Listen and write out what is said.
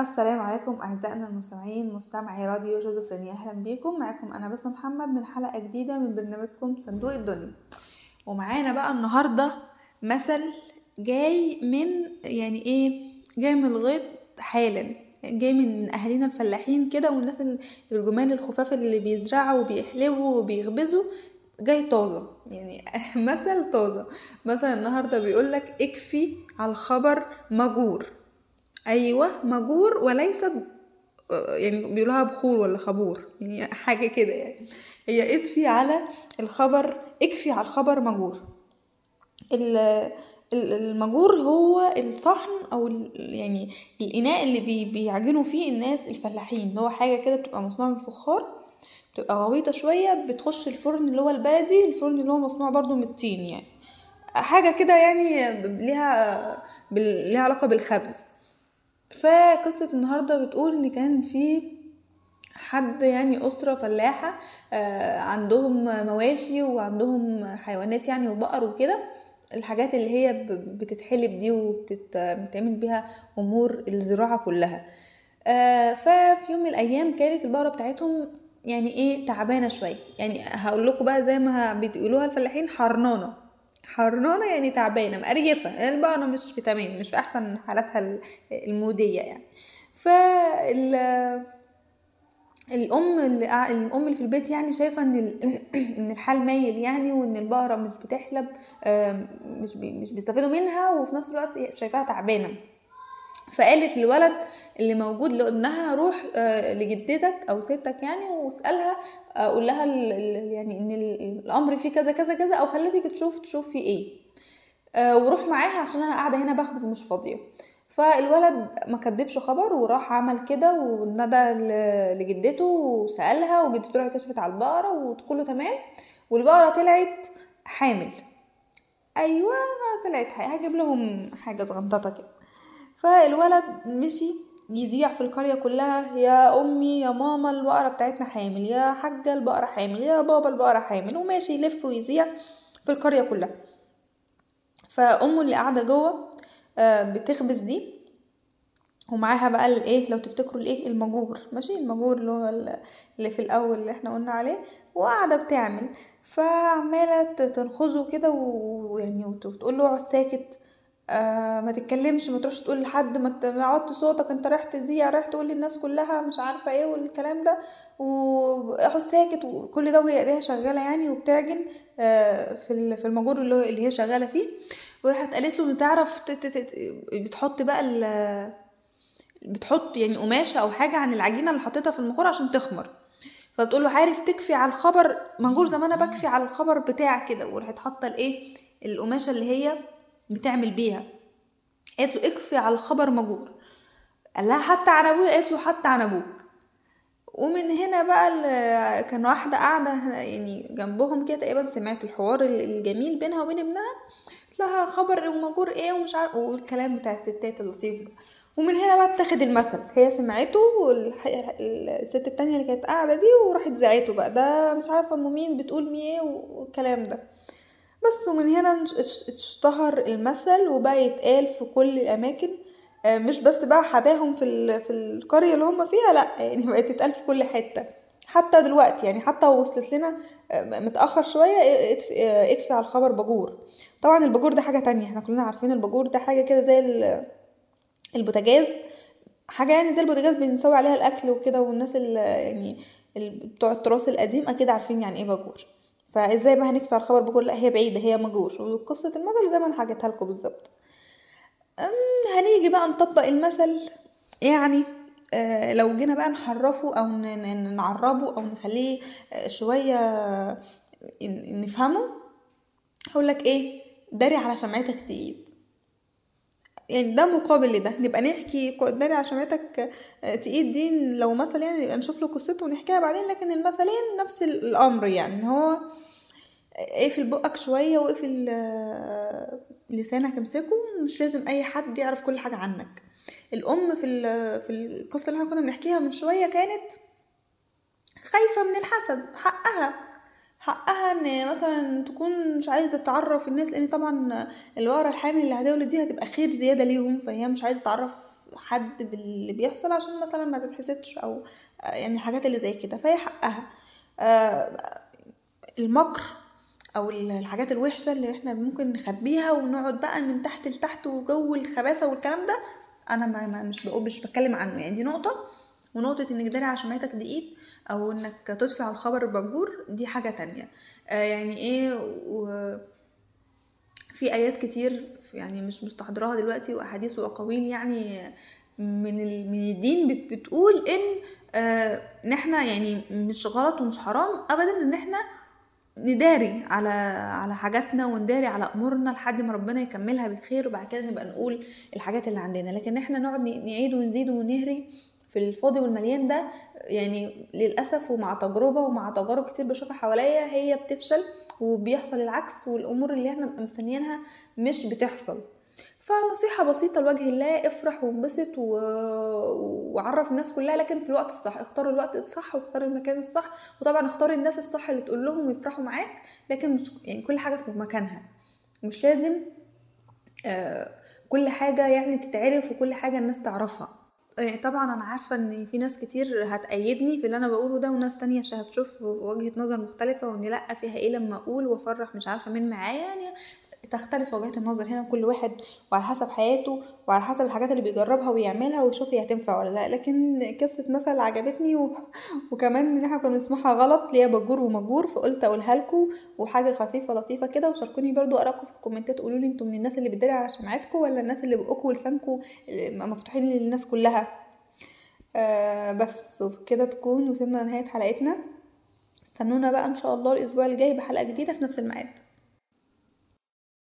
السلام عليكم أعزائنا المستمعين مستمعي راديو شيزوفرينيا أهلا بيكم. معاكم أنا بسمة محمد من حلقة جديدة من برنامجكم صندوق الدنيا. ومعانا بقى النهاردة مثل جاي من يعني إيه جاي من الغيط حالا. جاي من أهالينا الفلاحين كده والناس الجمال الخفاف اللي بيزرعوا وبيحلبوا وبيخبزوا. جاي طازة. يعني مثل طازة. مثلا النهاردة بيقولك اكفي على الخبر مجور. أيوه مجور وليست يعني بيقولوها بخور ولا خبور. يعني حاجة كده يعني. هي اكفي على الخبر اكفي على الخبر مجور. المجور هو الصحن أو يعني الإناء اللي بي بيعجنوا فيه الناس الفلاحين. اللي هو حاجة كده بتبقى مصنوعة من الفخار بتبقى غويطة شوية بتخش الفرن اللي هو البلدي الفرن اللي هو مصنوع برضو من الطين يعني. حاجة كده يعني ليها ليها علاقة بالخبز. فقصة النهاردة بتقول إن كان في حد يعني أسرة فلاحة عندهم مواشي وعندهم حيوانات يعني وبقر وكده. الحاجات اللي هي بتتحلب دي وبتتعمل بيها أمور الزراعة كلها. ففي يوم من الأيام كانت البقرة بتاعتهم يعني إيه تعبانة شوية. يعني هقول لكم بقى زي ما بيقولوها الفلاحين حرنانة. حرانة يعني تعبانة مقريفة البقرة مش في تمام مش في أحسن حالاتها المودية يعني. فال الأم اللي الأم اللي في البيت يعني شايفة إن إن الحال مايل يعني وإن البقرة مش بتحلب مش مش بيستفادوا منها وفي نفس الوقت شايفاها تعبانة. فقالت للولد اللي موجود لابنها روح لجدتك أو ستك يعني واسألها قول لها يعني إن الأمر فيه كذا كذا كذا أو خليتك تشوف تشوف فيه إيه. وروح معاها عشان أنا قاعدة هنا بخبز مش فاضية. فالولد ما كدبش خبر وراح عمل كده وندى لجدته وسألها وجدته راحت كشفت على البقرة وكله تمام. والبقرة طلعت حامل. أيوه ما طلعت هجيب لهم حاجة صغنططة كده. فالولد مشي يذيع في القرية كلها يا أمي يا ماما البقرة بتاعتنا حامل يا حاجة البقرة حامل يا بابا البقرة حامل وماشي يلف ويذيع في القرية كلها. فأمه اللي قاعدة جوه بتخبز دي ومعاها بقى الإيه لو تفتكروا الإيه المجور ماشي؟ المجور اللي هو اللي في الأول اللي إحنا قلنا عليه وقاعدة بتعمل. فعمالة تنخزه كده ويعني وتقول له اقعد ساكت. آه ما تتكلمش ما تروحش تقول لحد ما تعطي صوتك انت رايح تذيع رايح تقول للناس كلها مش عارفة إيه والكلام ده واقعد ساكت وكل ده وهي إيديها شغالة يعني وبتعجن آه في في المجور اللي, هي شغالة فيه. وراحت قالت له تعرف بتحط بقى بتحط يعني قماشة أو حاجة عن العجينة اللي حطيتها في المخور عشان تخمر. فبتقول له عارف تكفي على الخبر منجور زي ما أنا بكفي على الخبر بتاعك كده وراحت حاطه الايه القماشة اللي هي بتعمل بيها. قالت له اكفي على الخبر مجور قال لها حتى عن أبويا؟ قالت له حتى عن أبوك. ومن هنا بقى كان واحدة قاعدة يعني جنبهم كده تقريبا سمعت الحوار الجميل بينها وبين ابنها. قلت لها خبر ومجور إيه ومش عارف والكلام بتاع الستات اللطيف ده. ومن هنا بقى اتخذ المثل. هي سمعته والست التانية اللي كانت قاعدة دي وراحت زعته بقى. ده مش عارفة ام مين بتقول مين إيه والكلام ده. بس ومن هنا اشتهر المثل وبقى يتقال في كل الأماكن. مش بس بقى حداهم في في القرية اللي هم فيها لأ يعني بقت تتقال في كل حتة. حتى دلوقتي يعني حتى وصلت لنا متأخر شوية اكفي على الخبر باجور طبعا الباجور ده حاجة تانية إحنا كلنا عارفين الباجور ده حاجة كده زي البوتاجاز. حاجة يعني زي البوتاجاز بنسوي عليها الأكل وكده والناس اللي يعني بتوع التراث القديم أكيد عارفين يعني إيه باجور فإزاي بقى هنكفي على الخبر؟ بقول لا هي بعيدة هي مجور وقصة المثل زي ما أنا حكيتها لكم بالظبط. هنيجي بقى نطبق المثل. يعني آه لو جينا بقى نحرفه أو نعربه أو نخليه آه شوية نفهمه هقول لك إيه؟ داري على شمعتك تقيد. يعني ده مقابل لده. نبقى نحكي داري على شمعتك تقيد دي لو مثل يعني نبقى نشوف له قصته ونحكيها بعدين لكن المثلين نفس الأمر يعني. هو اقفل بقك شوية واقفل لسانك امسكه. مش لازم أي حد يعرف كل حاجة عنك. الأم في في القصة اللي إحنا كنا بنحكيها من شوية كانت خايفة من الحسد حقها. حقها إن مثلا تكون مش عايزة تعرف الناس لأن طبعا البقره الحامل اللي هتولد دي هتبقى خير زيادة ليهم فهي مش عايزة تعرف حد باللي بيحصل عشان مثلا ما تتحسدش أو يعني الحاجات اللي زي كده فهي حقها. آه، المكر أو الحاجات الوحشة اللي إحنا ممكن نخبيها ونقعد بقى من تحت لتحت وجو الخباثة والكلام ده أنا ما مش بقول مش بتكلم عنه. يعني دي نقطة ونقطة انك داري على شمعتك دي أو إنك على الخبر البنجور دي حاجة تانية. آه يعني إيه و... في آيات كتير يعني مش مستحضراها دلوقتي وأحاديث وأقاويل يعني من من الدين بت- بتقول إن آه، إحنا يعني مش غلط ومش حرام ابدا إن إحنا نداري على على حاجاتنا ونداري على أمورنا لحد ما ربنا يكملها بالخير وبعد كده نبقى نقول الحاجات اللي عندنا. لكن إحنا نقعد نعيد ونزيد ونهري في الفاضي والمليان ده يعني للأسف ومع تجربة ومع تجارب كتير بشوفها حواليا هي بتفشل وبيحصل العكس والأمور اللي إحنا مستنيينها مش بتحصل. فنصيحة بسيطة لوجه الله افرح وانبسط و... وعرف الناس كلها لكن في الوقت الصح اختار الوقت الصح واختار المكان الصح. وطبعا اختار الناس الصح اللي تقول لهم ويفرحوا معاك لكن مش يعني كل حاجة في مكانها. مش لازم آه، كل حاجة يعني تتعرف وكل حاجة الناس تعرفها. طبعا أنا عارفة إن في ناس كتير هتأيدني في اللي أنا بقوله ده وناس تانية هتشوف وجهة نظر مختلفة وإن لأ فيها إيه لما أقول وأفرح مش عارفة مين معايا يعني. تختلف وجهات النظر هنا كل واحد وعلى حسب حياته وعلى حسب الحاجات اللي بيجربها ويعملها ويشوف هي هتنفع ولا لا. لكن قصة مثل عجبتني و... وكمان إن إحنا كنا بنسمعها غلط ليها بجور ومجور فقلت أقولها لكم وحاجة خفيفة لطيفة كده. وشاركوني برضو آرائكم في الكومنتات. قولوا لي أنتم من الناس اللي بتداري على شمعتكم ولا الناس اللي بقكم ولسانكم مفتوحين للناس كلها؟ آه بس وكده تكون وصلنا لنهاية حلقتنا. استنونا بقى إن شاء الله الأسبوع الجاي بحلقة جديدة في نفس الميعاد.